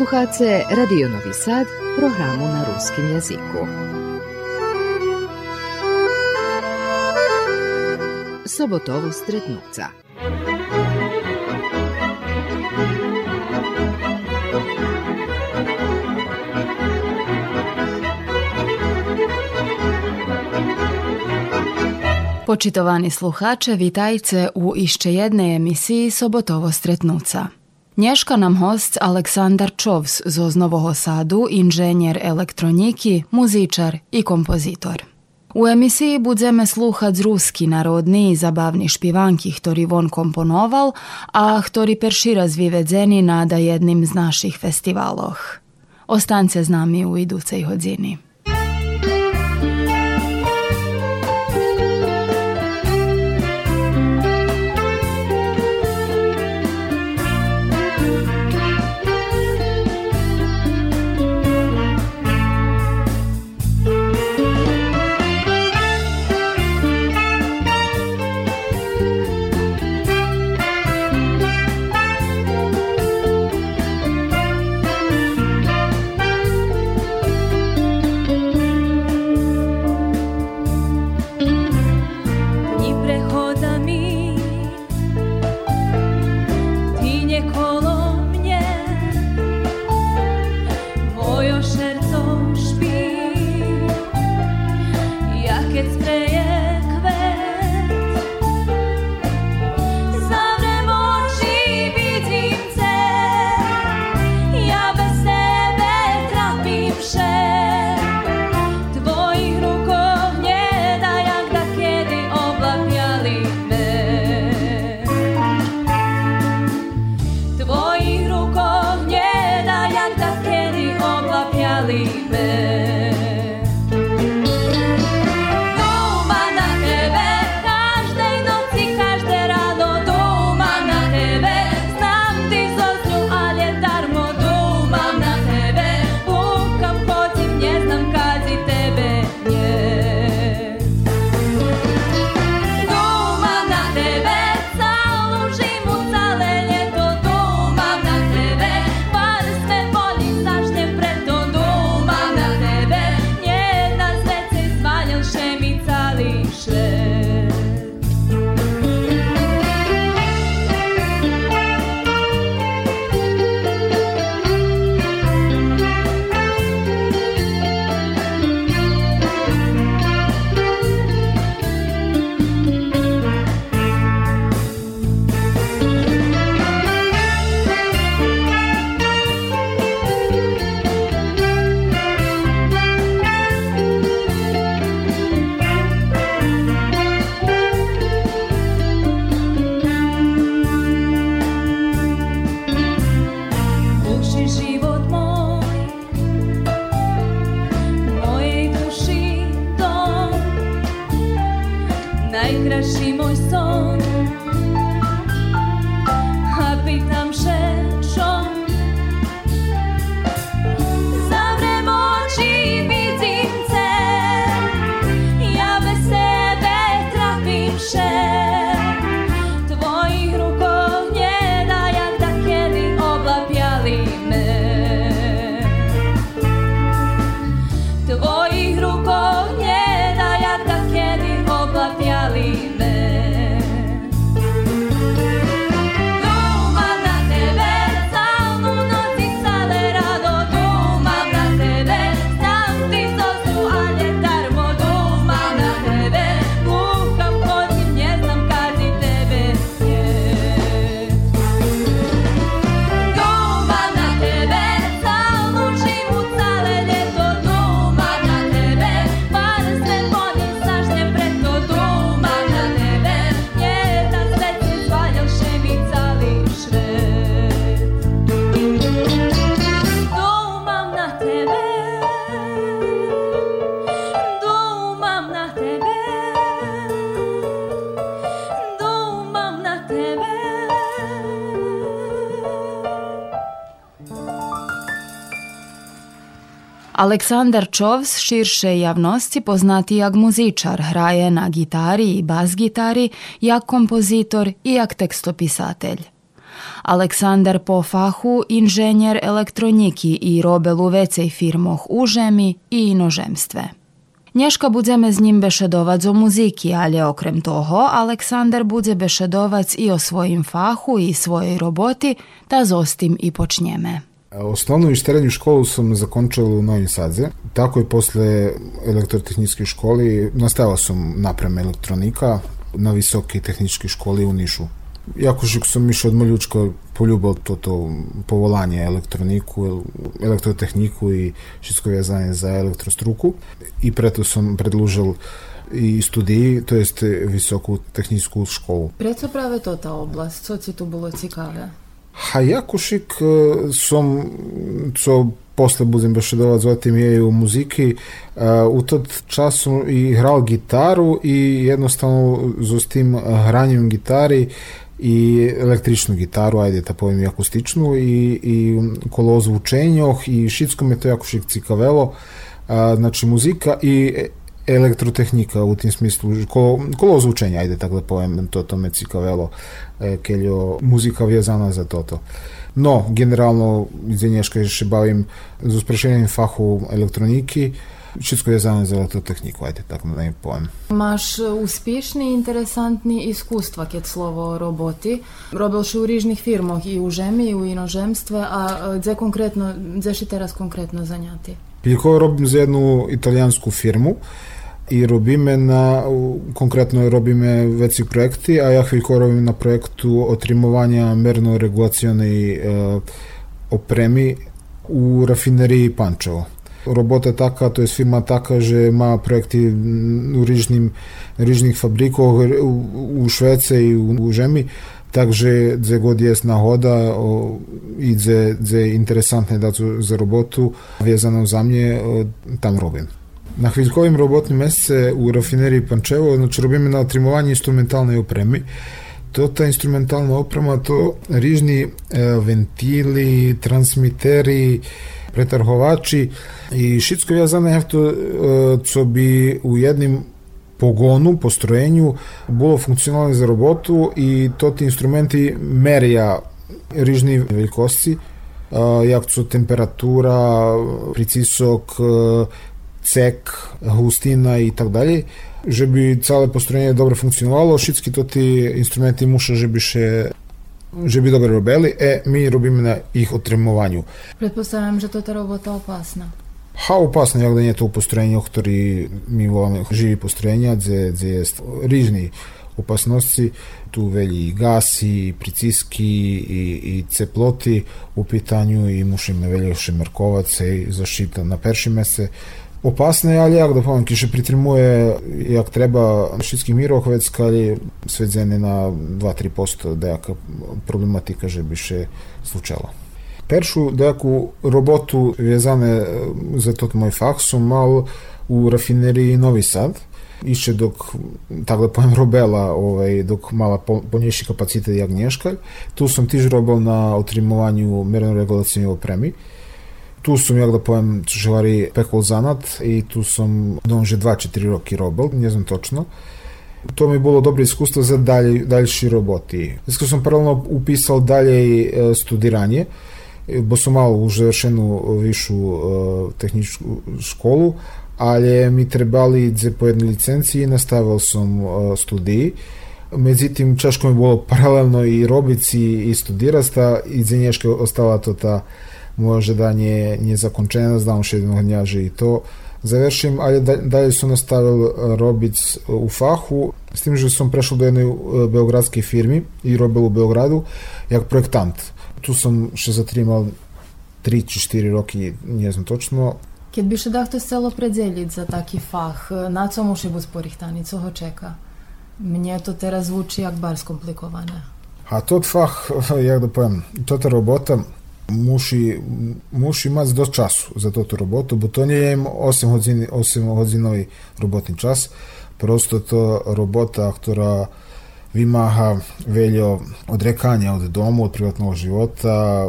Slušate Радио Нови Сад, програму на ruskim jeziku. Sobotovo стретнуца. Počitovani sluhače, vitajce u išće jedne emisiji Sobotovo stretnuca. Nješka nam host Aleksandar Čovs z Oznovog Sadu, inženjer elektroniki, muzičar i kompozitor. U emisiji budzeme sluhat ruski narodni i zabavni špivanki htori von komponoval, a htori perši razvivedeni na da jednim z naših festivaloh. Ostance z nami u iducej hodzini. Aleksandar Čovs, širše javnosti poznatijak muzičar, hraje na gitari i bas gitari, jak kompozitor i jak tekstopisatelj. Aleksandar po fahu inženjer elektroniki i robel u vecej firmoh u žemi i inožemstve. Nješka budzeme z njim bešedovac o muziki, ali okrem toho Aleksandar budze bešedovac i o svojim fahu i svojoj roboti, ta zostim i počnjeme. Osnovnu i srednju školu sam zakončal u Novim Sadze. Tako i posle elektrotehničke školi nastavio sam naprem elektronika na visoki tehnički školi u Nišu. Jako što sam išao od maljučka poljubal to, to povolanje elektroniku, elektrotehniku i všetko vezanje za elektrostruku i preto sam predlužil i studiji, to jest visoku tehničku školu. Preco prave to ta oblast? Co ci tu bilo cikave? Ha Jakušik e, som, co posle budem bešedovac zatim je i u muziki, e, u tot času i hral gitaru i jednostavno s tim hranjem gitari i električnu gitaru, ajde da povem i akustičnu i, i kolo zvučenjoh i šitsko me to jako šik cikavelo, a, znači muzika i elektrotehnika u tim smislu, kolo, kolo zvučenja, ajde tako da povem, to, to me cikavelo, e, keljo muzika vezana za toto. No, generalno, iz Nješka še bavim z usprašenjem fahu elektroniki, Všetko je vezano za elektrotehniku, ajde tako da ne povem. Maš uspješni i interesantni iskustva kjet slovo roboti. Robilši u rižnih firmoh i u žemi i u inožemstve, a gdje konkretno, gdje si teraz konkretno zanjati? Veliko robim za jednu italijansku firmu i robime na, konkretno robime veći projekti, a ja veliko robim na projektu otrimovanja merno-regulacione e, opremi u rafineriji Pančevo. Робота така, то есть фирма така, že má projekty u rižnim, rižnih fabrikov u Švece i u, u Žemi, takže gdje god je nahoda o, i gdje je interesantne da za robotu vezano za mnje, o, tam robim. Na hviljkovim robotnim mesece u rafineriji Pančevo, znači robime na otrimovanje instrumentalne opremi, to ta instrumentalna oprema, to rižni e, ventili, transmiteri, pretarhovači i šitsko вязане авто co bi u jednim pogonu, postrojenju bilo funkcionalno za robotu i to ti instrumenti merja rižni velikosci, jak su temperatura, pricisok, cek, hustina i tak dalje, že bi cale postrojenje dobro funkcionovalo, šitski to ti instrumenti muša, že bi še že bi dobro robili, e, mi robimo na ih otremovanju. Pretpostavljam, že to ta robota opasna. Ha, opasno je da nije to u postrojenju, ktorý mi volame živi postrojenja, gdje, gdje je rižni opasnosti, tu velji i gasi, i priciski i, i ceploti u pitanju i mušim ne velje šemerkovac i zaštita na perši mese. Opasne, ali jak da povem, ki še pritrimuje, jak treba šitskih mirohovec, kali svedzene na 2-3% dejaka problematika, že bi še slučalo. Першу деяку роботу в'язане за тот мой фах сум мал у Sad. Iще dok, tako da pojem robela, ovaj, dok mala ponješi kapacitet jak nješkalj. Tu sam tiž robal na otrimovanju merno regulacijne opremi. Tu sam, jak da pojem, čuševari pekol zanat i tu sam dom že 2-4 roki robal, ne znam točno. To mi je bilo dobro iskustvo za dalje, daljši roboti. Zato sam paralelno upisal dalje studiranje, bo som mal už završenú vyššiu tehničku školu, ale mi trebali po jednej licenciji, nastavil som studiji. Međutim, čaško mi bilo paralelno i robici i studirasta i za nješke ostala to ta moje žadanje nezakončena, znam še jednog dnja i to završim, ali dalje sam nastavil robic u fahu, s tim že sam prešao do jednoj beogradske firmi i robil u Beogradu, jak projektant. Tu sam še zatrimal 3 чи 4 роки, не знам точно. Keď by ще дехто село предзеліть за такий фах, на цьому ще бути поріхтані, цього чека. Мені то teraz звучить як бар скомпліковане. А тот фах, як да повем, тота робота муші, муші мати до часу за тоту роботу, бо то не є 8 годин, 8 годиновий роботний час, просто то робота, яка vymáha veľa odrekanja od domu, od privatnog života,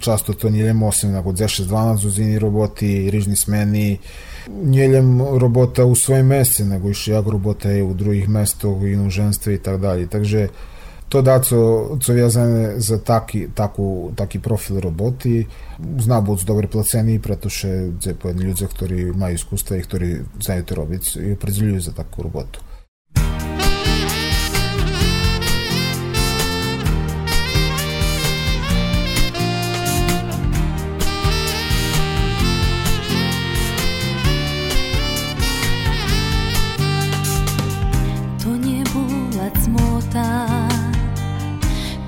často to njeljem osim nego 10-12 uzini roboti, rižni smeni, njeljem robota u svojim mjeseci, nego iš jak robota je u drugih mestov, inozemstve i tak dalje. Takže To da, co, co вязане за таки, таку, таки профил роботи, зна будуть добре плацені, претоше це поjedні люди, які мають іскусство і які знають робити і определюють за таку роботу.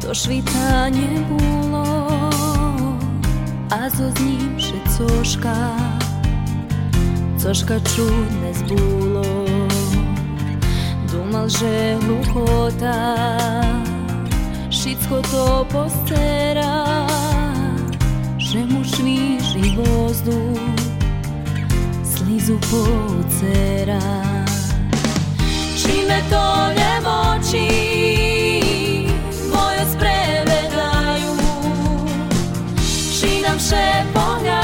to švitanje було, a zoznívše coška, coška čudne zbulo. Dumal, že hluchota, šicko to postera, že mu švíži vozduch, slizu poucera. Čime to nemoči moje Či nam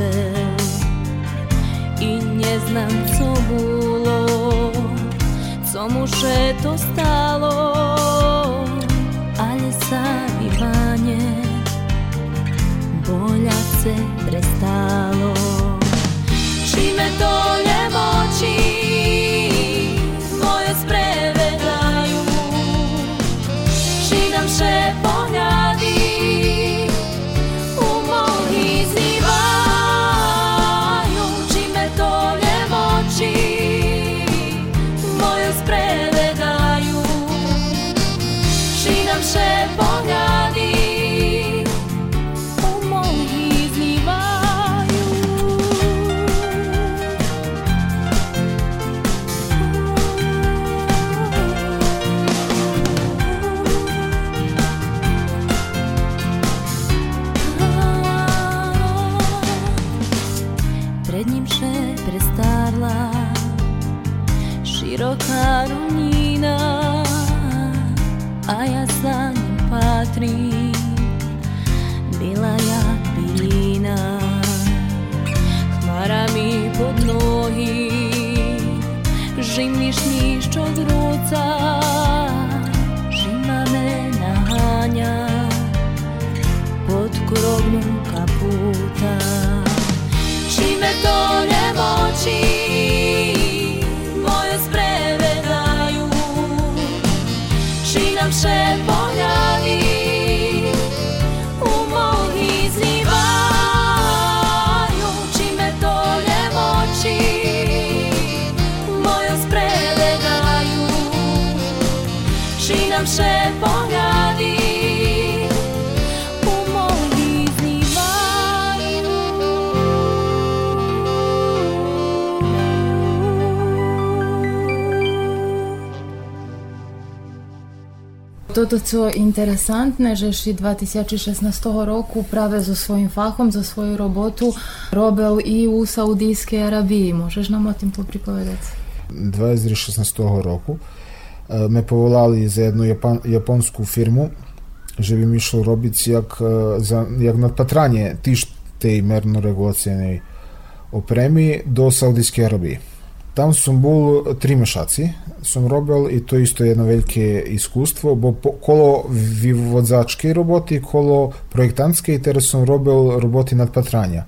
môžel I neznám, co bolo Co mu še to stalo. Ale sa Ivane Boljace prestalo. Čime to nemoči široká rovnina a ja za ním patrím, byla jak bylina. Chmarami pod nohy, žimniš nišćo vruca, žima me naháňa pod krovnu kaputa. Čime to nemoči moje Toto, co interesantne, že si 2016 roku práve so svojím fachom, za svoju robotu robil i u Saudijskej Arabiji. Možeš nam o tim popripovedati? 2016 року е, ме поволали за jednu Japan, japonskú firmu, že by mi išlo robiť jak, e, za, jak nadpatranie tiež tej merno-regulacijnej opremi do Saudijske Arabije. Там сум бул три месеци, сум робил и то исто едно велике искуство, бо коло виводзачки роботи, коло проектантски и терес сум робил роботи над патрања.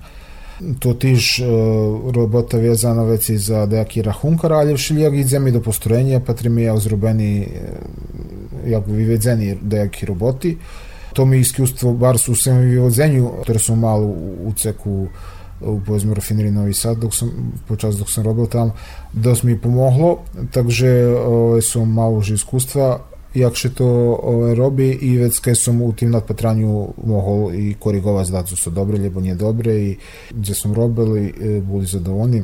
Tiž e, robota vezana već i za dejaki rachunka raljevši jak idzemi do postrojenja, pa trimi zrobeni e, jak vyvedzeni dejaki roboti. To mi iskustvo bar su u samom vyvodzenju, ktoré som mal u, povedzme rafineriji Novi Sad dok sam, počas dok sam robil tam, dosť mi pomohlo, takže ovaj, som mal už iskustva jak še to ovaj, robi i već kaj som u tim nadpatranju mohol i korigovati da su dobre, lebo nije dobre i gdje sam robil i e, boli zadovoljni.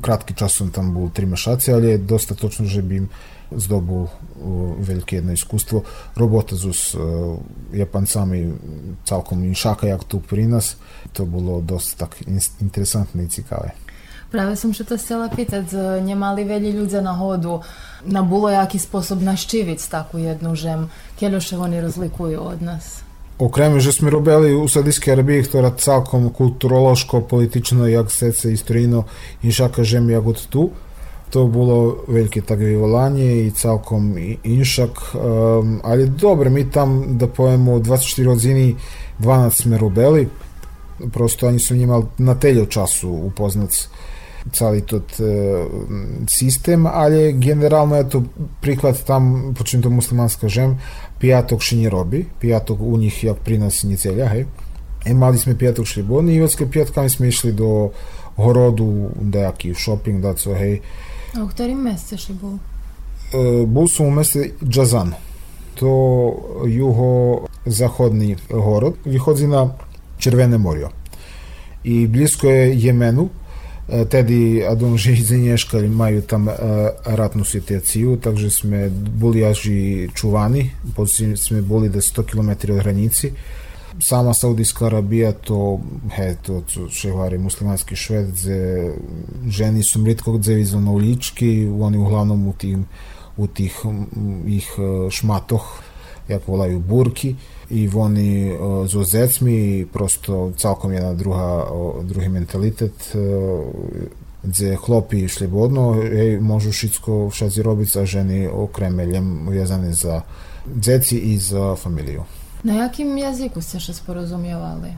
Kratki čas sam tam bol tri mešaci, ali je dosta točno, že bi im zdobul velike jedno iskustvo. Robota s uh, Japancami celkom inšaka, jak tu pri nas. To bolo dosť tak interesantné i cikavé. Práve som što to chcela pitať, nemali veľa ľudia na hodu na було який спосіб нащивити таку jednu žem, keľo še oni razlikuju od nas? Okrem, že sme robili u Saudijskej Arabiji, ktorá celkom kulturološko, politično, jak sece istorijno inšaka žem jak od tu. To bolo veľké také volanie i celkom inšak. Um, ali dobro, mi tam, da pojemo, 24 odzini 12 sme robili. Prosto ani su njima na telju času upoznac cali tot e, sistem, ali generalno eto priklad tam, po čim to muslimanska žem, pijatog še nie robi, pijatog u njih jak pri nas nie celja, hej. E, mali sme pijatog šljeboni i odske pijatkami sme išli do horodu, dejaki shopping, da co, hej. A u ktorim meste še bol? E, bol som u meste Džazan. To juho-zahodni город, vychodzi na Červene morje. I blisko je Jemenu, Tedy Adon Željzenješkali majú tam ratnú situáciu, takže sme boli až čuvani, poslije sme boli da 100 km od hranici. Sama Saudijska Arabija to, he, to su šehvari muslimanski švedze, ženi su mritko na ulički, oni uglavnom u, tim, u tih ih šmatoh, jak volaju burki, i oni so zecmi prosto celkom jedna druga, drugi mentalitet gdje chlopi slobodno hej, môžu všetko všade robiť a ženy okremeljem vezane za djeci i za familiju. Na jakim jaziku ste še sporozumievali?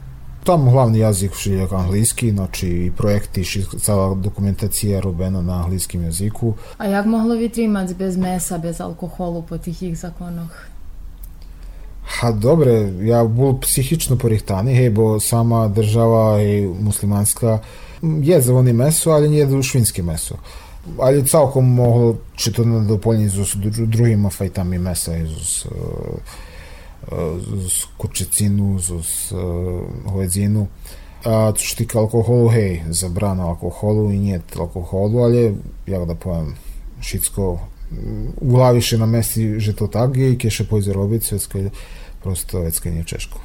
Tam glavni jazik je angliјski, znači i projekti, cela dokumentacija robena na angliјskim jaziku. A jak moglo vytrímať bez mesa, bez alkoholu po tých ich zakonoch? Ha, dobre, ja bol psychično porihtaný, hej, bo sama država hej, muslimanska je za oni meso, ali nije za švinske meso. Ali celkom moglo, če to ne dopolni z drugima fajtami mesa, z, z kurčecinu, z hovedzinu. A što tika alkoholu, hej, zabrana alkoholu i nije alkoholu, ali, jak da povem, šitsko u glavi še na mesti, že to tak je i ke še pojde robiť, svetska prosto vecka nije češko.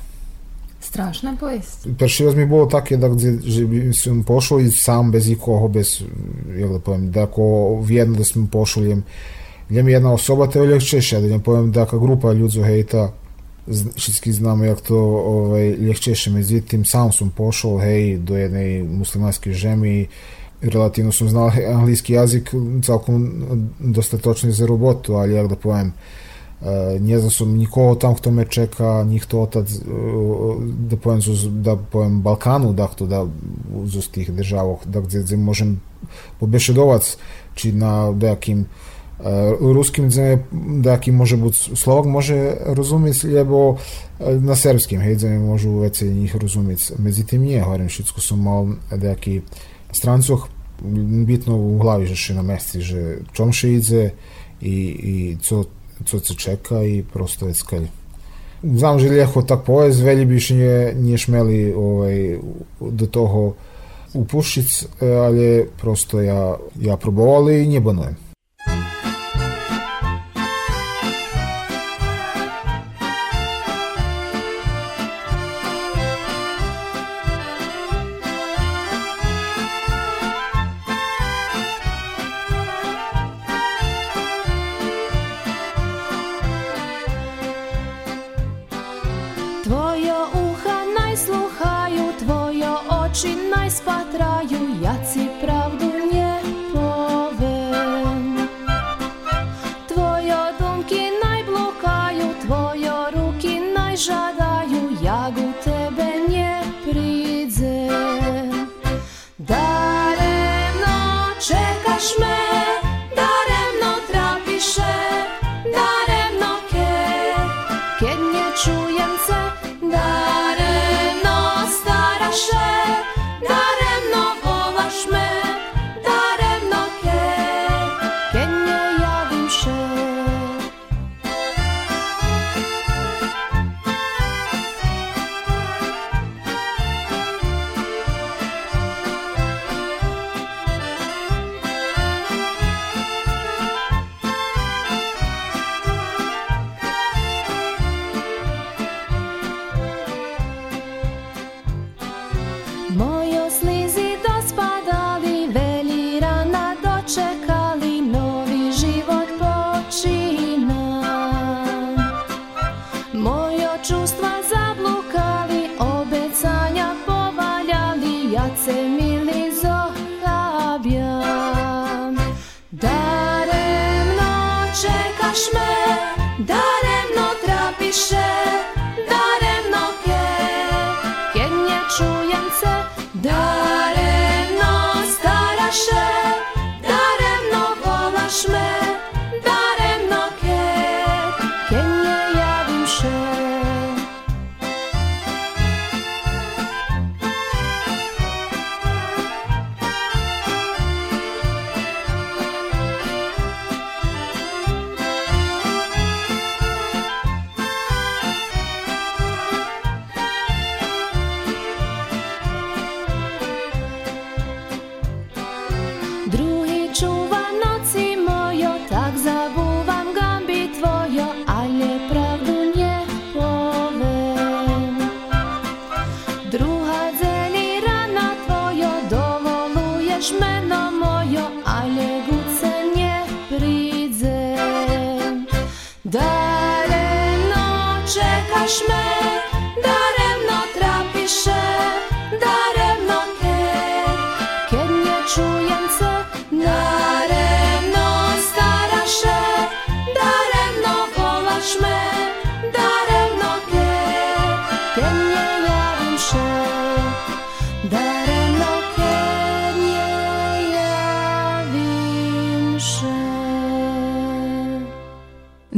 Strašna povest. Prvi raz mi bolo také, da gdje, som pošol i sam bez ikoho, bez, jak da povem, da ako vjedno da sam pošol, jem, jem jedna osoba, te je ljehčeše, da jem povem da ka grupa ľudzu hejta, všetky znamo jak to ovaj, ljehčeše, međutim sam sam pošol, hej, do jednej muslimanske žemi, relativno sam znal anglijski jazik, celkom dosta točno za robotu, ali jak da povem, nie znam som nikoho tam, kto me čeka, nikto otac, da povem, da povem Balkanu, da kto da z tých državoch, da gdje, môžem pobešedovať, či na nejakým ruskim gdje nejaký môže buď Slovak môže rozumieť, lebo na serbskim, hej, gdje môžu veci njih rozumieť. Medzi tým nie, hovorím, všetko som mal nejaký strancoch, bitno u glavi že še na mesti, že čom še ide i, i co co se čeka i prosto je skalj. Znam, že ljeho tak povez, velji biš nije, nije šmeli ovaj, do toho upušic, ali prosto ja, ja probovali i nije banujem.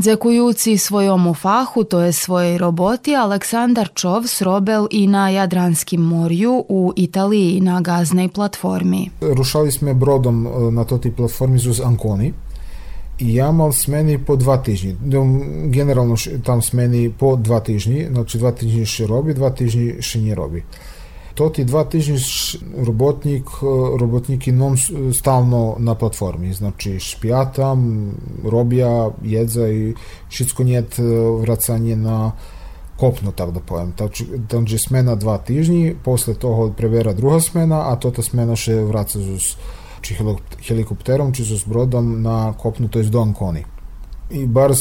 Дзякуючи своєму фаху, то є своїй роботі, Олександр Човс робив і на Ядранськім морю у Італії на газній платформі. Rušali sme brodom na toj platformi zuz Anconi i ja mal smeni po dva Генерално ш- там смени по два тижні, значи два тижні ще роби, два тижні ще не роби. Тоти два тижні ш- роботник, роботники non stalno na platformi, znači tam, robija, jedza i všetko njet e, vracanje na kopno, tak da povem. Takže smena dva после того прибера друга смена, а тота смена ще враца з чи хелик- helikopterom, чи з бродом на kopnu, to jest do Anconi. I bar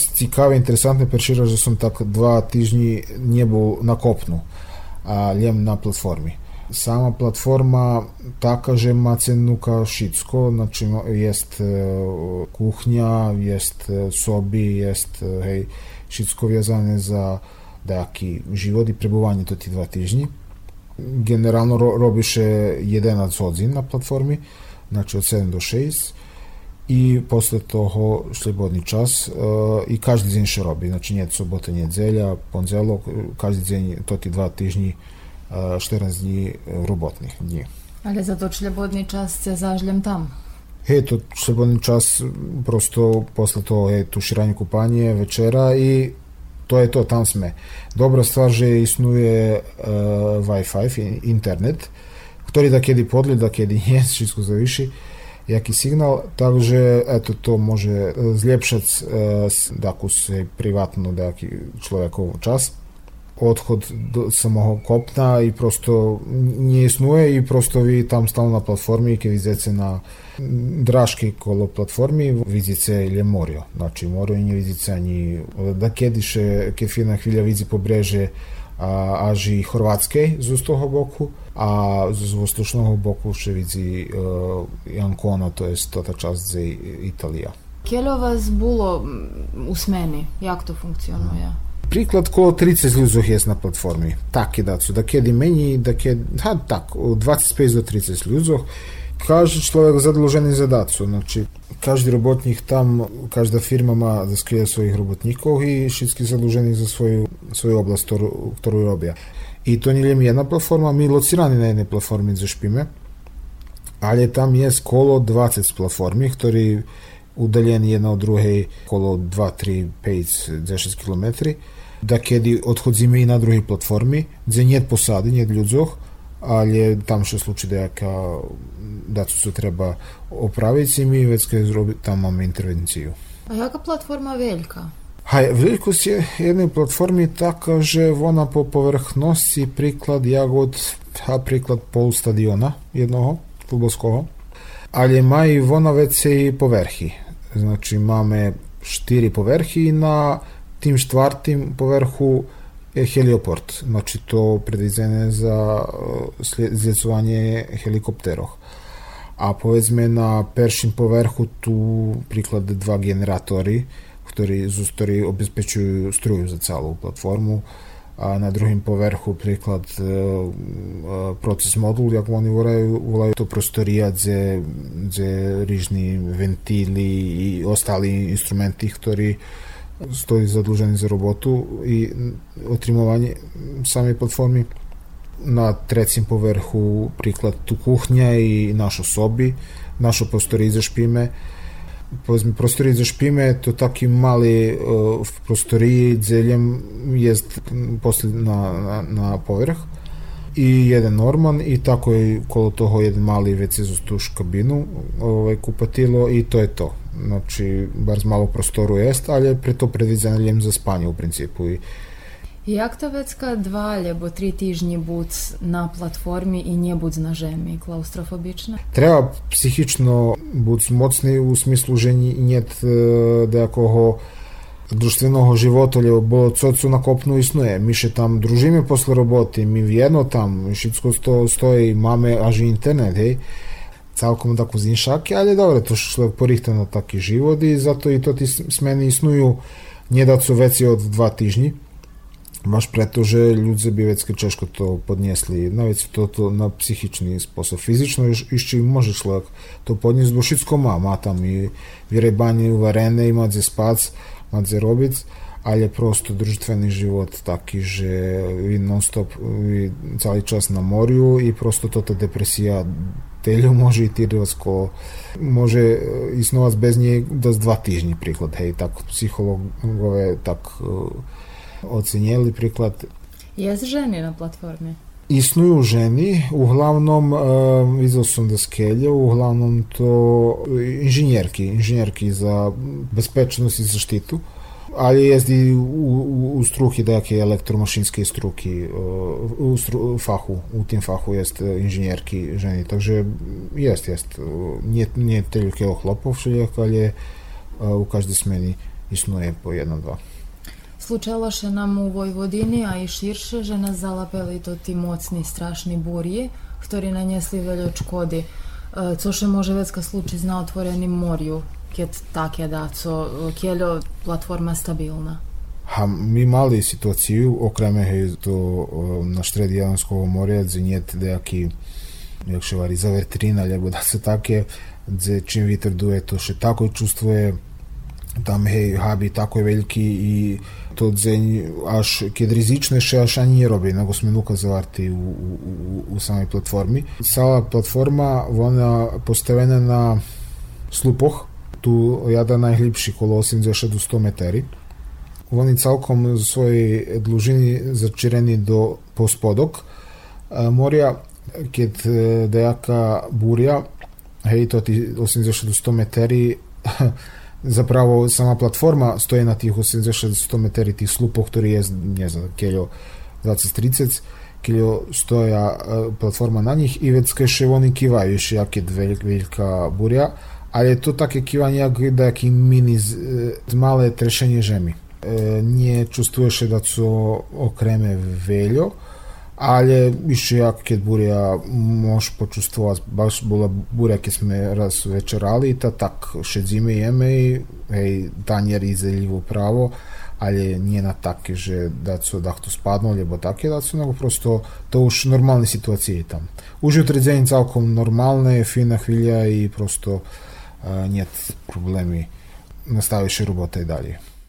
інтересантне перший раз, що сам так два тижні не був на kopnu, a ljem na platformi. Sama platforma taka, że ma cenu kao wszystko, ma- jest e, kuchnia, jest e, sobi, jest e, hej, wszystko wiązane za taki život i prebuvanje to ti dva tižnji. Generalno ro, robiš e, 11 godzin na platformi, znači od 7 do 6 i posle toho slobodni čas e, i každi dzień še robi, znači nije sobota, nedjelja, ponzelok, každi dzień to ti dva tižnji, e, 14 dni e, robotnih dni. Але зато шлябодний час це заžljem tam. Hej, to slobodni čas, prosto posle toho je tuširanje kupanje, večera i to je to, tam sme. Dobra stvar, že isnuje uh, Wi-Fi, internet, ktorý da kedy podli, da kedy nie, všetko zaviši, jaki signal, takže eto to može e, zljepšac uh, daku se privatno daki človekov čas odhod do samого kopna i prosto nie isnuje i prosto vi tam stalno na platformi keď vidite na draški kolo platformi vidite ilje morio. Znači morio i nie vidite ani da kediše keď fina hvilja vidzi pobreže aži Hrvatskej z toho boku, a z vostočnog boku še vidzi uh, Ancona, to je ta čast za Italija. Вас було м, у смені? Як то функціонує? Приклад коло 30 ljudzoh jest na platformi. Taki da su, da kedi meni, da kedi, ha, tak, od 25 do 30 ljudzoh. Kaže človek zadluženi za dacu, znači každý robotnik tam, každá firma má za skvije svojich robotníkov i všetky zadluženi za svoju, svoju oblast, ktorú robia. I to nie len jedna platforma, my locirani na jednej platformi za špime, ali tam je kolo 20 platformi, ktorí udaljeni jedna od druhej kolo 2, 3, 5, 10 km, da kedy odchodzimy i na druhej platformi, gdzie nie posady, nie ľudzoch, ali tam še sluči dejaka dacu co treba opraviti i mi već kad zrobi, tam mamy intervenciju. А яка платформа велька? Haj, velikost je jednej platformi taka, že ona po povrchnosti priklad jagod, ha priklad pol stadiona jednoho, futbolskого, ali ma i ona već i povrhi. Znači, máme štiri povrhi i na tim štvartim povrhu е хелиопорт. Значи то predviđene za e, zljecovanje helikopterov. A powiedzmy na pierwszym powerchu tu przykład dwa generatory, które z której obezpieczają struju za całą platformę. A na drugim powerchu przykład e, e, proces modul, jak oni wołają, wołają to prostoria, gdzie, gdzie różne wentily i ostali instrumenty, które stojí zadlužení za robotu i otrimovanje same platformy. Na trećem povrchu príklad tu kuhnja i našo sobi, našo prostorije za špime, povedzme prostorije za špime to taki mali uh, prostoriji zeljem jest posle na, na, na povrh. I jedan norman i tako je kolo toho jedan mali WC za tuš kabinu ovaj, kupatilo i to je to znači bar malo prostoru jest ali je pre to predviđeno za spanje u principu i Jak to vecka dva alebo tri týždni buď na platformi i nie buď na žemi klaustrofobične? Treba psihično buď mocni u smislu že njet e, nejakого društvenog života, lebo cocu na kopnu iснує. Ми ще там дружимо після роботи, ми в'єдно там, všetko sto, stoji, máme až internet, hej. Цалком таку зіншаки, але добре, то що поріхта на такий живот і зато і то ті смени існуju nie da su veci od dva tižnji. Baš preto, že ľudia by vecke češko to podniesli. Na vec to, to na psychičný spôsob. Fizično ešte može človek to podniesť, bo všetko má. Má tam i vyrebanie uvarené, ima gdje spac, má gdje robiť, ale prosto družstveni život taký, že vi non stop, vi celý čas na morju i prosto toto depresija teľu može i tirsko može isnovac bez nje do dva tižnji príklad, hej, tak psihologove tak uh, ocenjeli príklad Jest ženi na platformi? Isnuju ženi, uglavnom, uh, vidio sam da skelje, uglavnom to inženjerki, inženjerki za bezpečnost i zaštitu, ali jest i u, u, u struhi dake elektromašinske struki, uh, u stru, fahu, u tim fahu jest inženjerki ženi, takže jest, jest, nije, nije toliko hlopov šeljak, ali uh, u každej smeni isnuje po jedan, dva. Случалоше нам у Vojvodini, a i širše, že nas zalapeli to ti mocni, strašni burji, ktorí nanesli veľa škody. E, Co še može vecka slučiť na keď také dá, co kjeľo platforma stabilna? To na štredi Jadanskого morja, gdje njet dejaki, jak še vari, zavetrina, lebo da se také, gdje čim viter duje, to še tako čustvuje, tam hej, habi tako je veljki i to dzeň až keď rizičnejšie až ani nerobí, nego sme ukazovali u, u, u, u samej platformi. Cała platforma, ona postavena na slupoch, tu jada najljepši kolos in došel do 100 meteri. Oni całkom w swojej dłużyni zaczereni do pospodok. Eh, morja, kiedy eh, dejaka burja, hej, to ti 80 do 100 meteri, zapravo sama platforma stoji na tih 80 do 100 meteri tih slupov, ktorý je, ne znam, keljo 20-30, keljo stoja eh, platforma na njih. I već kaj še oni kivaju, još jak je velika burja, ali je to kivanje jak taki mini z, z male trešenje žemi. E, nie čustvuješ da su okreme veljo, ali više jak kad burja možeš počustvovati, baš bila burja kad sme raz večerali, ta tak še zime jeme i hej, tanjer izeljivo pravo, ali nije na take, že da su da to spadno, lebo take da su, nego prosto to už normalne situacije tam. Už utredzenie celkom normalne, fina chvíľa i prosto uh, niet problemi nastaviš robota i dalje. Darmo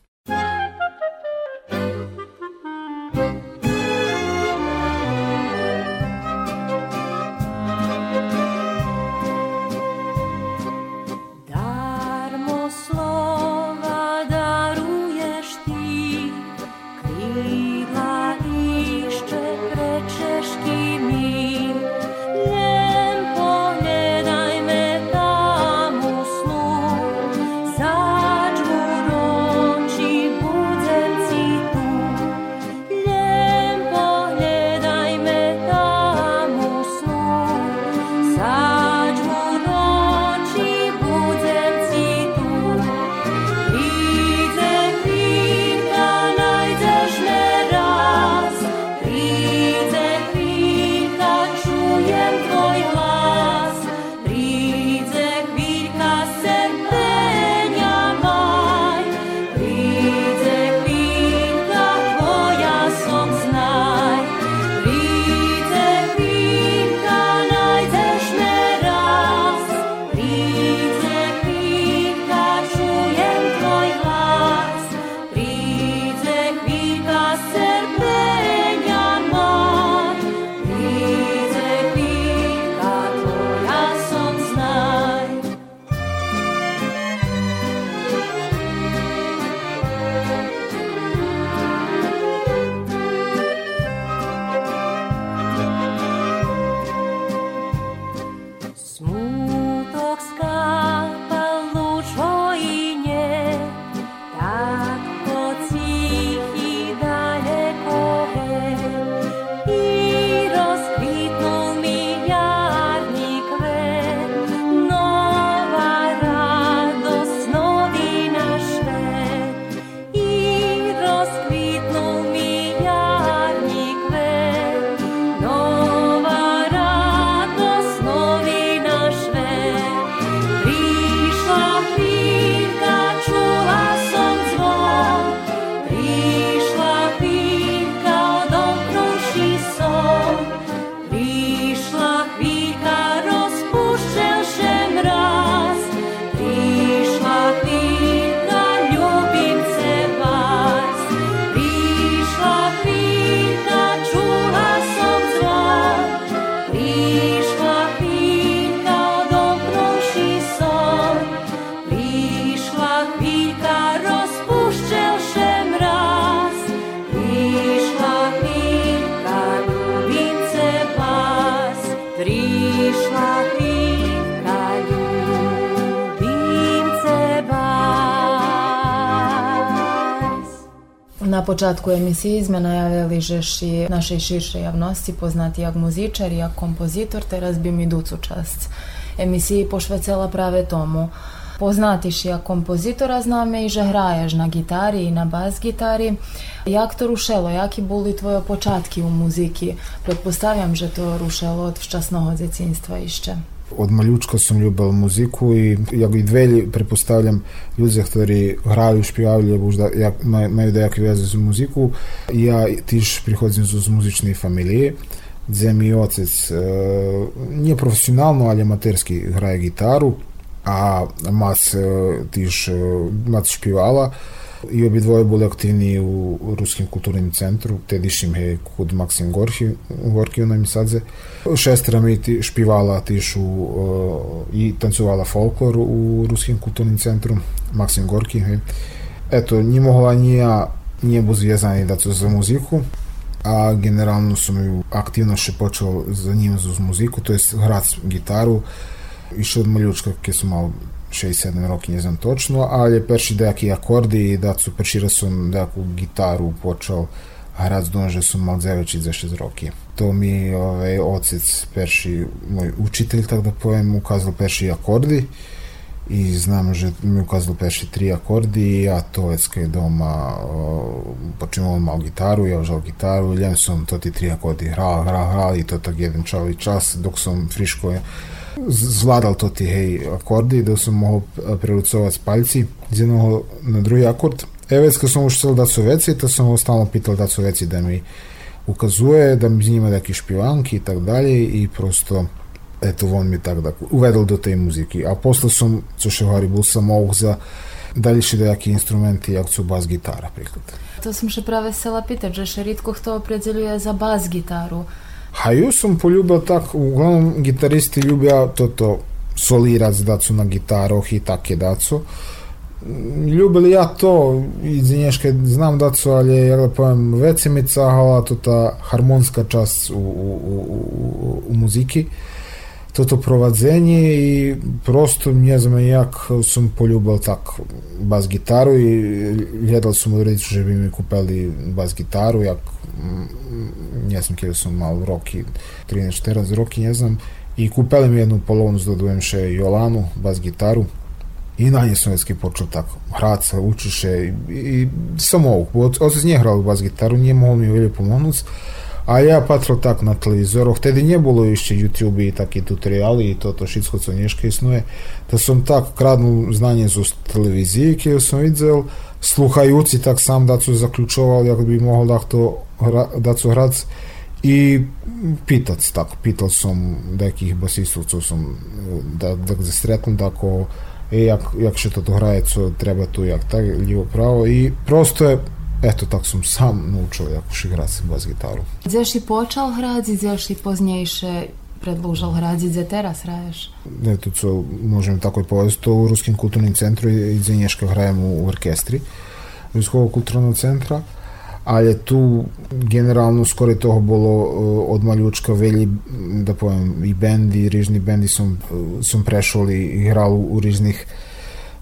Na počatku emisiji sme najavili žeš i našej širšej javnosti poznati jak muzičar, jak kompozitor, teraz bi mi ducu čast emisiji pošvecela prave tomu. Poznatiš jak kompozitora zname i že hraješ na gitari i na bas gitari. Jak to rušelo, jaki boli tvoje počatki u muziki? Pretpostavljam, že to rušelo od ščasnog djecinstva išće. Od maljučka som ljubel muziku i jak i dvelji, prepostavljam, ljudi, ktorí hrajú, špievajú, lebo už da, jak, maj, majú dajaké veze z muziku. Ja tiež prichodzím z muzičnej familije, gdje mi otec e, nije profesionalno, ali amaterski hraje gitaru, a mac e, tiež e, mac špievala i obidvoje boli aktivni u, u Ruskim kulturnim centru, tedišnjim je kod Maksim Gorki, Gorki na Misadze. Šestera mi ti špivala tiš u, uh, i tancovala folklor u Ruskim kulturnim centru, Maksim Gorki. He. Eto, ni mogla ni ja nije był związany da za muziku, a generalno sam ju aktivno še počeo zanimati za muziku, to jest grati gitaru. Išao od maljučka, keď som mal 6-7 roky, ne znam točno, ali perši dejaki akordi i da su perši raz sam dejaku gitaru počeo hrać donže sam mal 9 za 6 roki. To mi ovaj, ocec perši, moj učitelj, tak da pojem, ukazal perši akordi i znam, že mi ukazal perši tri akordi i ja to već je doma o, počinio mal gitaru, ja užal gitaru, ljem sam to ti tri akordi hral, hral, hral i to tak jedan čali čas dok sam friško zvladal to ti hej akordi, da sam mogao prerucovati palci z jednog na drugi akord. E, već kad sam chcel da su veci, to sam stalno pital da su veci da mi ukazuje, da mi z neki špivanki i tak dalje i prosto eto, on mi tak da uvedel do tej muziki. A posle sam, co še говори, bol sam ovog za дальше деякі інструменти, як цю бас-гітара, приклад. To sam še prave sela pitati, že še ritko hto opredzeljuje za bas gitaru. А ju sam poljubio tak, uglavnom gitaristi ljubja toto solirac dacu na gitaroh i take dacu. Ljubili ja to, iz nješke znam dacu, ali jak da povem, veci mi cahala to ta harmonska čast u, u, u, u, u muziki. Toto provadzenje i prosto ne znam jak sam poljubal tak bas gitaru i gledal sam u reći, že bi mi kupili bas gitaru, jak ne znam kje sam mal roki, 13-14 roki, ne znam, i kupili mi jednu polovnu da dodujem še Jolanu, bas gitaru, i na nje sam već počeo tako hrat se, učiše i, i samo ovog, bo otec nije hrao bas gitaru, nije mogao mi velje pomonuc, a ja patrol tak na televizoru, vtedy nie było jeszcze YouTube i takie tutoriali i to, to wszystko, co Nieszka istnieje, to sam tak kradnął znanie z telewizji, kiedy sam widział, słuchający tak sam dacu zaključoval, jak bi mogao da to hra, dacu hrać i pitać, tak, pitał sam nekih basistov, co sam da, da ga sretnem, tako, e, jak, jak še to hraje, co treba tu, jak tak, lijevo pravo i prosto je Eto, tak sam sam naučio jako igrati bas gitaru. Gdje si počal hrati, gdje si poznejše predlužal hrati, gdje teraz hraješ? Eto, co možem tako i povesti, to u Ruskim kulturnim centru i gdje Nješka hrajem u orkestri Ruskog kulturnog centra, ali tu generalno skoro toho bolo od maljučka velji, da povem, i bendi, rižni bendi som, som prešol i hral u rižnih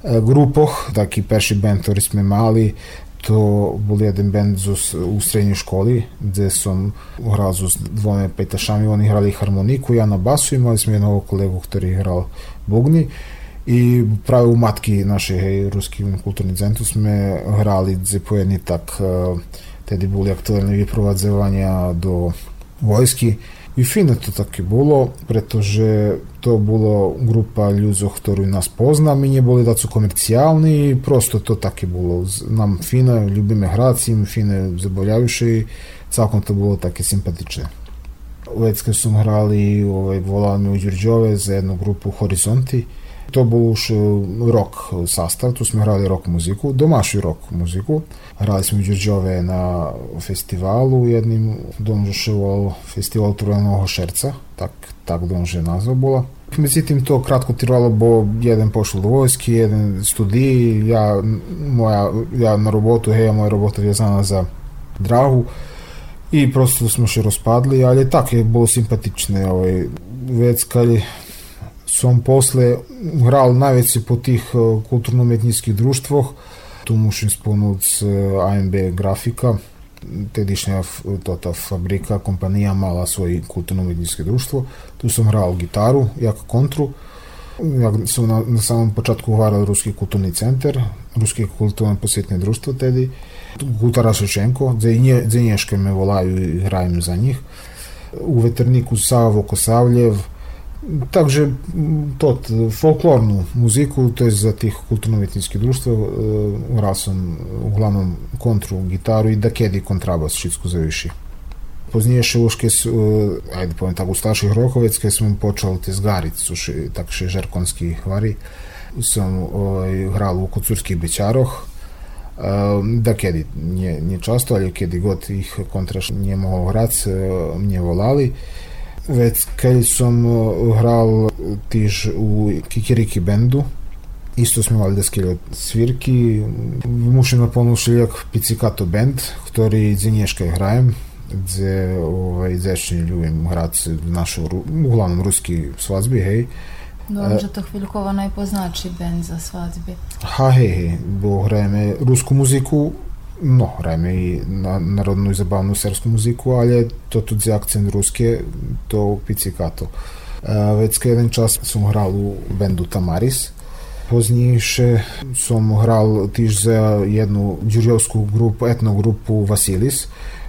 grupoh, taki perši band, ktorý sme mali, to bol jeden band zo, u srednjoj školi gde sam hral s dvome petašami, oni hrali harmoniku, ja na basu, imali smo jednog kolegu koji hral bugni i pravi u matki naše hej, ruskim kulturnim centru sme hrali po jedni tak tedy boli aktuálne vyprovadzovania do vojsky. I fine to také bolo, pretože to bolo grupa ľudí, ktorí nás pozná, my neboli dacu komerciálni, prosto to také bolo. Nám fine, ľubíme hrať im, fine zaboľavšie, celkom to bolo také sympatičné. Već kad su hrali ovaj, volani u Đurđove za jednu grupu Horizonti, to bol už rok sastav, tu smo hrali rock muziku, domašu rock muziku. Hrali smo Đurđove na festivalu jednim, donžeševal festival Trujanog šerca, tak, tak donže nazva bola. Međutim, to kratko trvalo, bo jedan pošao do vojski, jedan studij, ja, moja, ja na robotu, hej, moja robota vezana za Drahu i prosto smo še rozpadli, ali tak je bilo simpatične, ovaj, već kad som hral najveći po tih kulturno-umetničkih društvah, tu musím spomenúť e, AMB Grafika, tedišnja f- to, ta fabrika, kompanija mala svoje kulturno-umjetničko društvo. Tu sam hrao gitaru, jak kontru. Ja sam na, samom početku hvarao Ruski kulturni centar, Ruski kulturno posjetne društvo tedi. Ševčenko, dze nješke me volaju i hrajem za njih. M, tot, folklornu muziku, to je za tih kulturno-umjetničkih društva, hral sam uglavnom kontru, gitaru i da kedi kontrabas, šitsku zaviši. Poznije še uške, su, e, ajde povem tako, starših rokovec, kad smo počeli te zgarit, su še, tak še žarkonski hvari, sam ovaj, hral u Kocurskih bećaroh, e, da kedi, nije, nije často, ali kedi god ih kontraš nije mogao hrat, e, mě volali, već kad sam uh, hral tiž u Kikiriki bendu, isto smo imali deske svirki, mušim napomenuti jak Pizzicato band, ktorý dzinješka hrajem, gdje ovaj, dečni ljubim hrat našu, uglavnom ruski svadbi, hej. Dobro, že to chvíľkovo najpoznači band za svadby. Ha, hej, hej, bo hrajeme rusku muziku, no, hrajeme i na, narodnu i zabavnu serbsku muziku, ali je to tudi akcent ruske, to Pizzicato. E, već ka jedan čas sam hral u bendu Tamaris, Poznije sam hral tiž za jednu đurjovsku grupu, etno grupu Vasilis,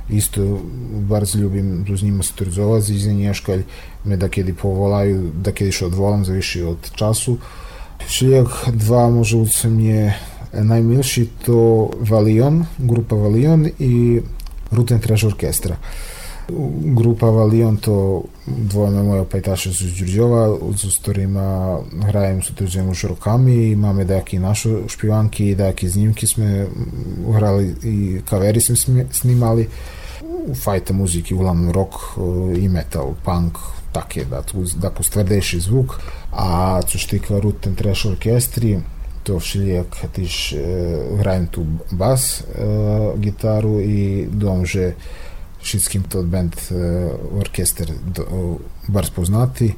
isto bardzo ljubim z njima se turizovati, iz nješkalj me da kedi povolaju, da kedi še odvolam, zaviši od času. Šiljak dva može mi je najmilši to Valion, grupa Valion i Ruten Trash Orkestra. Grupa Valion to dvojme moje pajtaše su iz Đurđova, s ktorima hrajem su tuđem už rokami, máme dajaki naše špivanki, dajaki znimki sme hrali i kaveri sme snimali. Fajta muziki, uglavnom rock i metal, punk, tak je, da, tu, dakle, stvrdeši zvuk. A co štika Ruten Trash Orkestri, то Шилек, ты ж э, играем ту бас э, гитару и дом же wszystkim to band orkiester bardzo poznaty.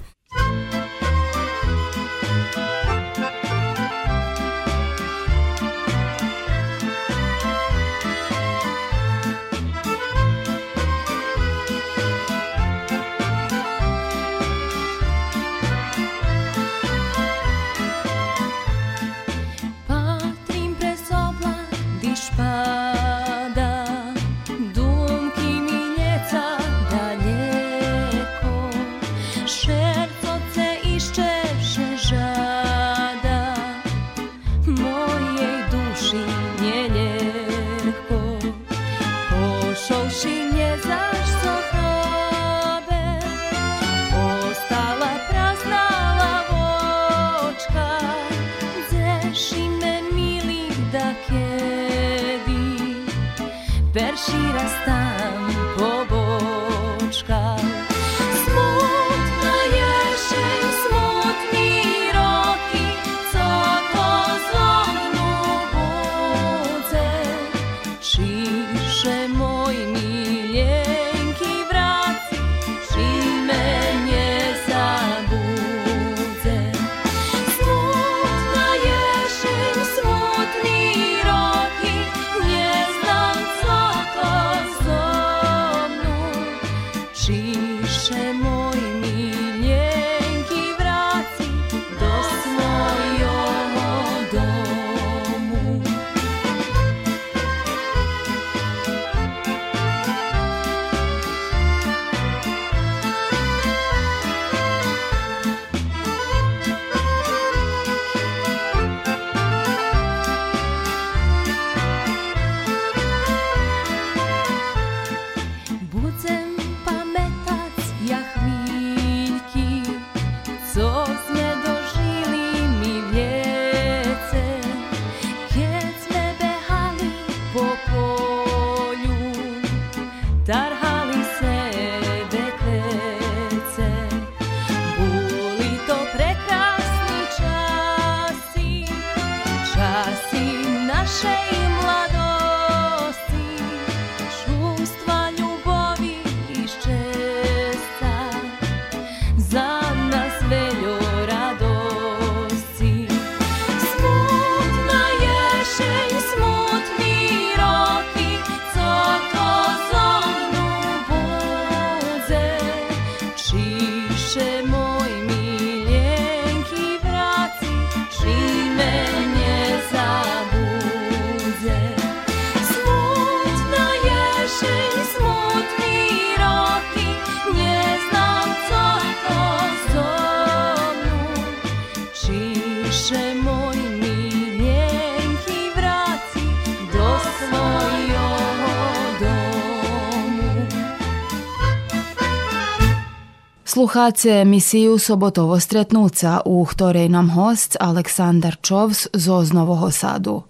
Sluchacie emisiju Sobotovo stretnuca, u ktorej nam host Aleksandar Čovs z Oznovoho Sadu.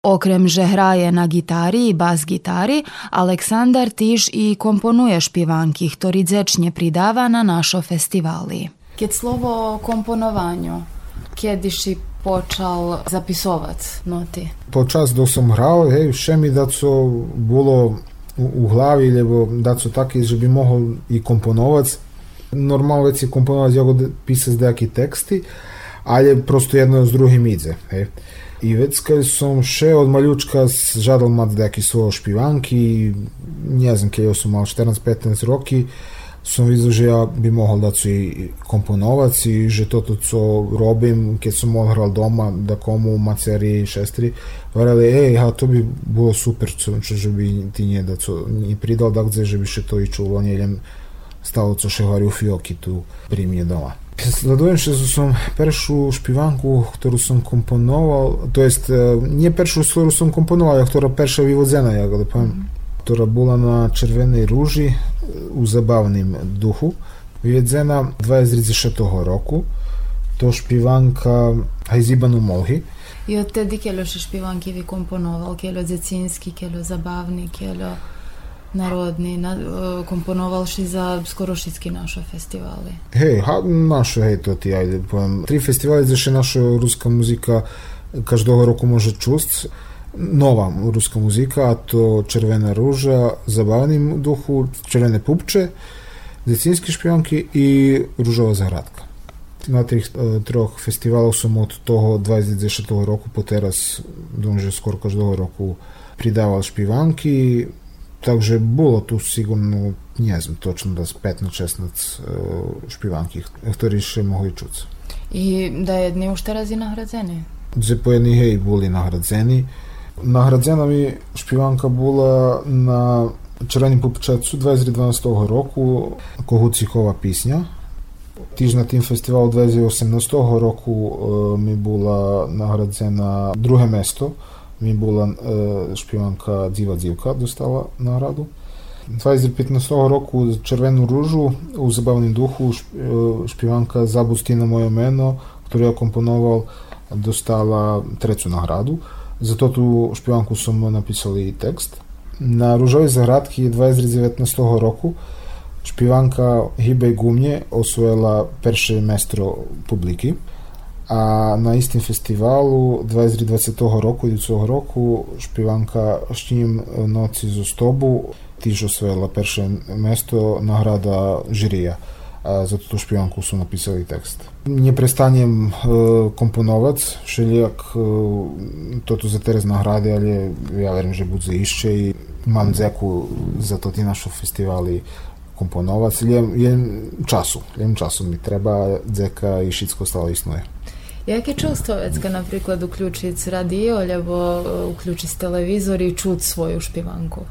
Okrem že hraje na gitari i bas gitari, Aleksandar tiž i komponuje špivanki, ktorý dzečnje pridava na našo festivali. Keď slovo o komponovanju, kedy si počal zapisovat noti? Počas dok som hral, hej, še mi da co було у, у главі, либо да co таке, že bi mohol i komponovac. Normalno već je komponovac jako pisać dejaki teksty, ale prosto jedno z drugim ide. Hej. I već kad som še od maljučka žadal mat dejaki svoje špivanki, ne znam, keď som mal 14-15 roky, som videl, že ja bi mohol da su i komponovac i že toto co robim, keď som odhral doma, da komu maceri i šestri, varali, ej, ha, to bi bilo super, co, že bi ti nje da co ni pridal, da gdje, že bi še to i čulo, njeljem stalo co še vari u fioki tu pri mnje doma. Sledujem što sam peršu špivanku, ktorú som komponoval, to jest, nie peršu, ktorú som komponoval, a ktorá perša vyvodzena, ja ga da poviem, ktorá bola na Červenej rúži u zabavnim duhu. Vyvedzená 2036 roku. To špivanka Hajzibanu Molhi. I od tedi kjelo še špivanki vi komponoval, kjelo dzecinski, kjelo zabavni, kjelo narodni, na, e, komponoval si za skoro všetky naše festivali. Hej, ha, naše, hej, to ti, ajde, poviem. Tri festivali, gde še naša ruska muzika každého roku može čust. Nova ruska muzika, a to Červena ruža, Zabavnim duhu, Červene pupče, Decinski špionki i Ružova zagradka. Na tih e, troch festivalov som od toho 2010 roku po teraz, думаю, skoro každého roku pridával takže bolo tu sigurno, ne znam točno da 15-16 špivanki, ktorí še mohli čuť. I da jedni už teraz i nagradzeni. Дзе по едни хей були наградзени. Наградзена ми шпіванка була на Червонім Пупчацу 2012 року Когуцікова пісня. Тіж на тим фестивалу 2018 року е, ми була наградзена друге Мібула шпіонка Діва Дівка достала награду. 2015 року червону ружу у забавнім духу шпіванка Забустіна Мойомено, яку я компонував, достала третю награду. За ту шпіванку сумно написали і текст. На Ружовій заградці 2019 року шпіванка Гібей Гумні освоїла перше місце публіки. А на істим фестивалу 2020 року і цього року шпіванка Штім ноці з Остобу теж освоїла перше место награда жирія. A za tú špionku som napísali text. Neprestanem e, komponovať všelijak e, toto za teraz nahrady, ale ja verím, že bude ešte i mám dzeku za to ti naše festivaly komponovať. Jem, jem času, jem času mi treba, dzeka i všetko Stále istnuje. Jakie čustvo vecka napríklad uključiť radio, alebo uključiť televizor i čuť svoju špivanku?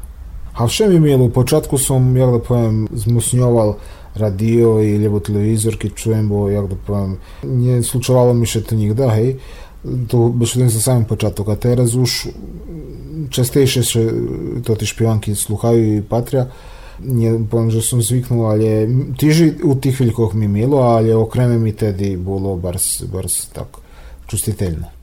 A vše mi milo, u počatku som, jak da povem, zmusnjoval radio ili lebo televizor, keď čujem, bo jak da povem, nie slučovalo mi še to nikda, hej, to беше один за самим початок, а teraz už častejšie še to ti špivanky sluchajú i patria, nie poviem, že som zvyknul, ale tiež u chvíľkoch mi milo, ale okreme mi tedy bolo bars, bars tak čustiteľné.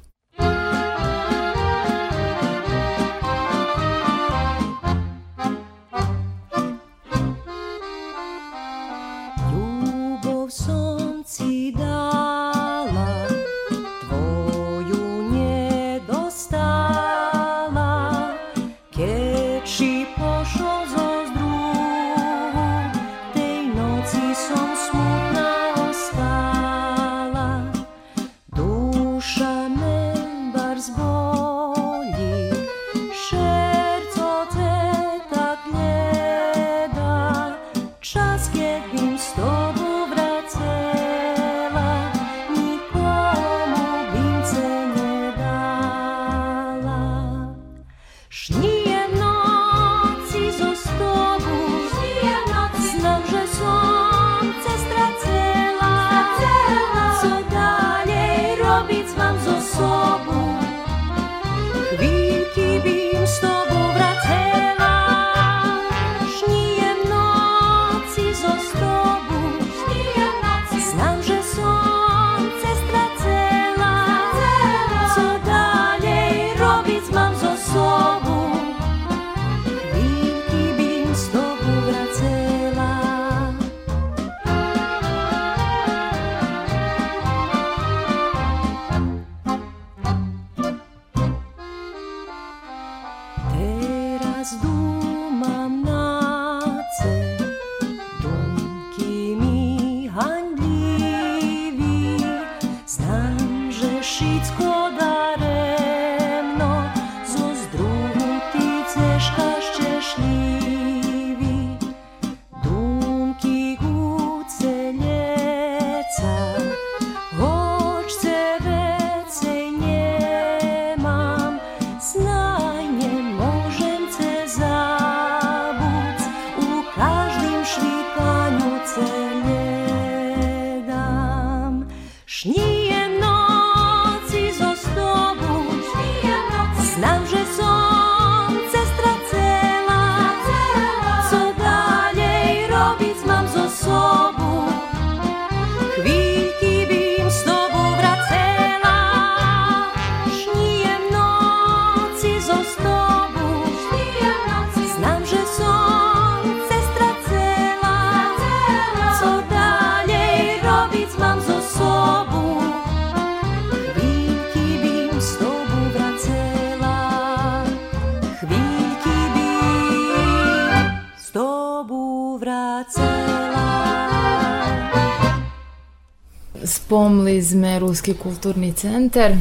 Зме Руський культурний центр.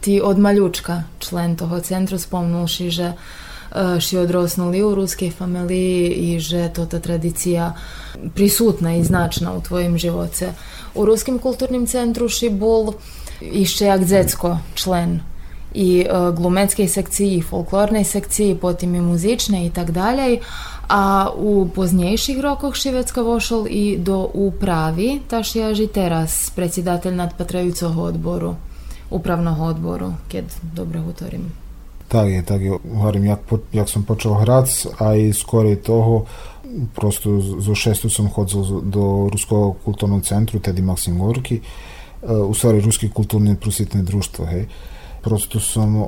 Ти од малючка член того центру спомнувши, že e,ši odrosnuli u ruskej familiji i že tota tradicija prisutna i značna u tvojim živoce. U Ruskim kulturnim centru ši bol išće jak dzecko člen i e, glumetske sekcije i folklorne sekcije, potim i muzične i tak dalje, a u poznijejših rokoh Šivecka vošel i do upravi, taš ja predsjedatelj nad Patrajucoh odboru, upravnog odboru, kjer dobro gotorim. Tak je, tak je. Hovorím, jak, jak som počal hrac, aj skorej toho, prosto zo šestu som chodil do Ruského kultúrneho centru, tedy Maxim Gorky, e, u stvari Ruski kulturni prosvjetne društvo, hej.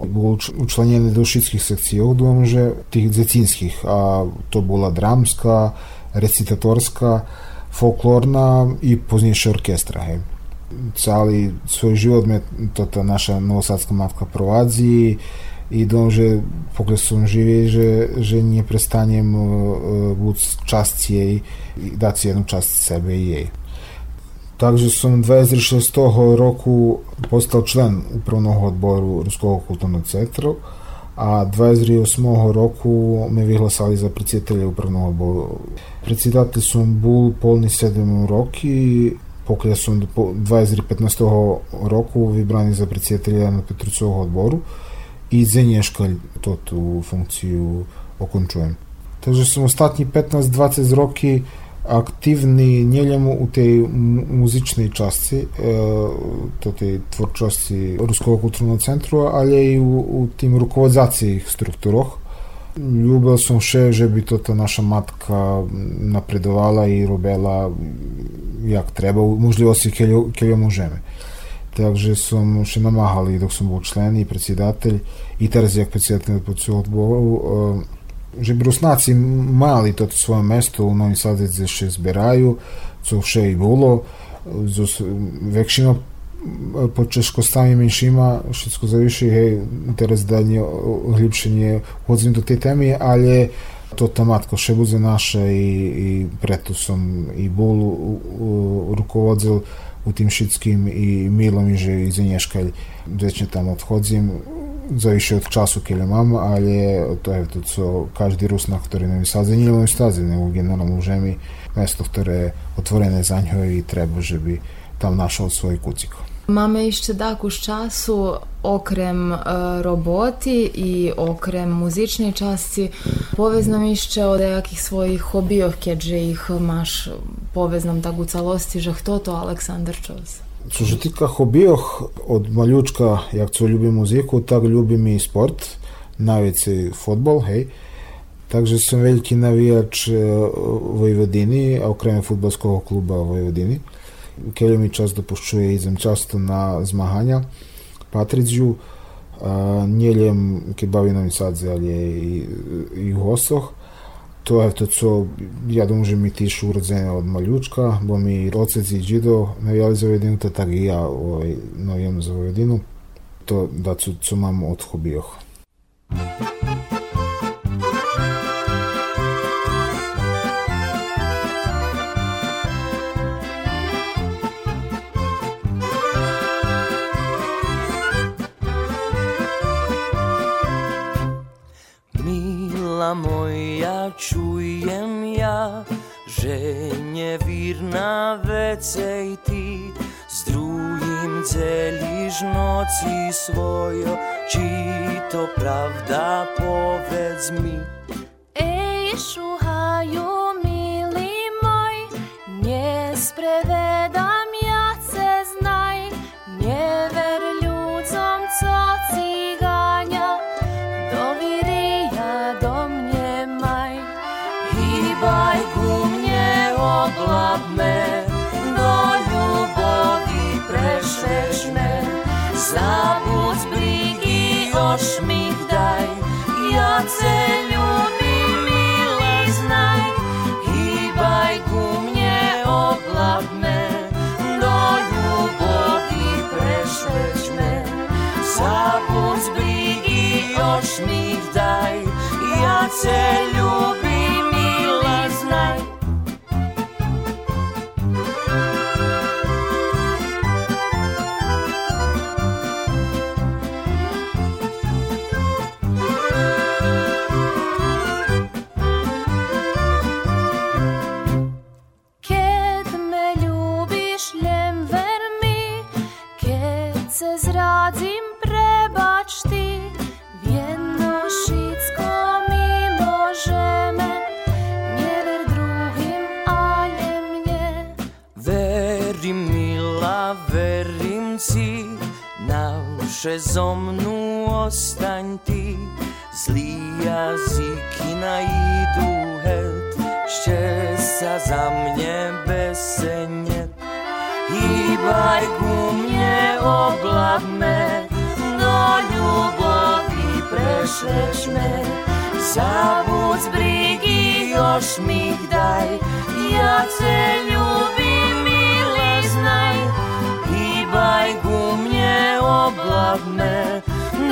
Був уч- учленений до шістських секцій, думаю, вже тих дзецінських, а то була драмська, рецитаторська, фольклорна і пізніше оркестра, гей. Цілий свій живот ми, то, то наша новосадська матка провадzi, i dom, že pokle som živý, že, že nie prestanem uh, buď časť jej i dať si jednu časť sebe i jej. Takže som 26. roku postal člen upravnog odboru Ruskog kulturnog centra, a 28. roku me vyhlasali za predsjedatelja upravnog odboru. Predsjedatelj som bol polni 7 roki, pokiaľ som do po- 2015. roku vybraný za predsjedatelja na Petrucovog odboru i Zenješkalj to tu funkciju okončujem. Takže som ostatní 15-20 roky aktivni njeljamo u tej mu- muzičnej časti, e, to tej tvorčasti Ruskog kulturnog centru, ali i u, u tim rukovodzacích strukturoch. Ljubel som še, že bi to ta naša matka napredovala i robila jak treba, možljivosti keljo, keljo možeme. Takže som še namáhal, dok som bol člen i predsjedatelj i teraz jak predsjedatelj pod odboru, e, že bi Rusnaci mali toto svoje mesto u Novim Sadu gdje še zbieraju, co vše i s väčšinou po českostámi menšíma, všetko zavyši, hej, teraz dalje hlibšenie hodzim do tej témy, ale to ta matko še bude naše i, i preto som i bol u, u, tim šitskim i milo mi, že iz Nješkalj večne tam odchodzim, завише od času kiedy mam, ale to je to, co każdy Rusnak, który nam sadze, nie nam sadze, nego generalno możemy mesto, które je otvorene za njo i treba, żeby tam našao svoj kucik. Mamy jeszcze taku z czasu, okrem e, roboty i okrem muzycznej części, powiedz nam jeszcze o jakich swoich hobijach, kiedy ich masz, powiedz nam tak u całości, że kto to Aleksander Czos? Що ж тільки хобіях, от малючка, як це любим музику, так любим і спорт, навіть і футбол, гей. Також съм великий навіяч е, Воєводини, а окремо футбольського клубу Воєводини. Келю ми час допущує їздим часто на змагання. Патридзю, нjeljem keď baví na sadze, ali i, i u gostoch. To je to, co ja že mi tišu urodzene od maljučka, bo mi otec i džido navijali za Vojvodinu, to tak i ja ovaj, navijam za Vojvodinu. To da, co, co mam od hobijoh. невір навеце йти, з другим дзеліж ноці свою, чи то правда поведь ми. Ей, шугаю, милий мой, не спреве ja ce ľubím, milé znaj. Hýbaj ku mne, oblab me, do ľubovi prešvečme. Zabudz brigy, ošmich daj, ja ce ľubím, nauše zomnu ostaň ty. Zlí jazyky najdu het, ešte sa za mne besenet. Hýbaj ku mne, obladme, do ľubovi prešlečme. Zabud z brigy, još mi daj, ja te ljubim,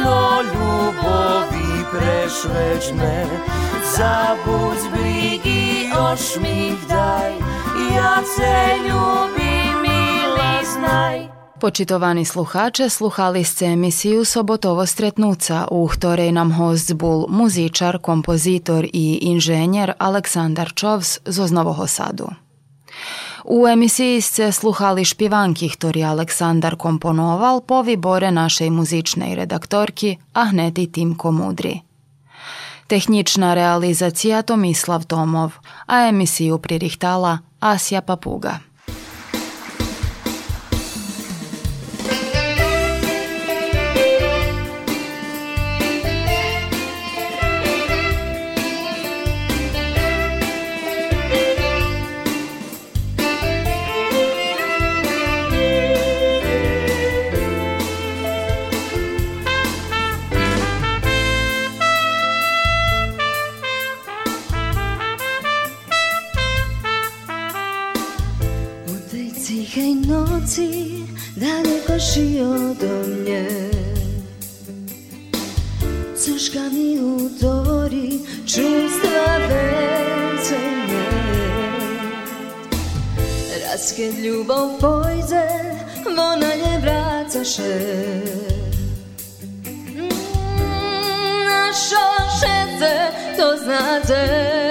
obladme, do ľubovi prešlečme. Zabud z brigy, još ja te ljubim, mili znaj. Počitovani sluhače, sluhali ste emisiju Sobotovo stretnuca, u ktorej nam host bul muzičar, kompozitor i inženjer Aleksandar Čovs z Oznovoho Sadu. U emisiji ste sluhali špivanki, ktorý Aleksandar komponoval po vybore našej muzičnej redaktorki Ahneti Timko Mudri. Tehnična realizacija Tomislav Tomov, a emisiju pririhtala Asja Papuga. Kad ljubav pojde, ona nie vracaše Mm, Našo šete, to znate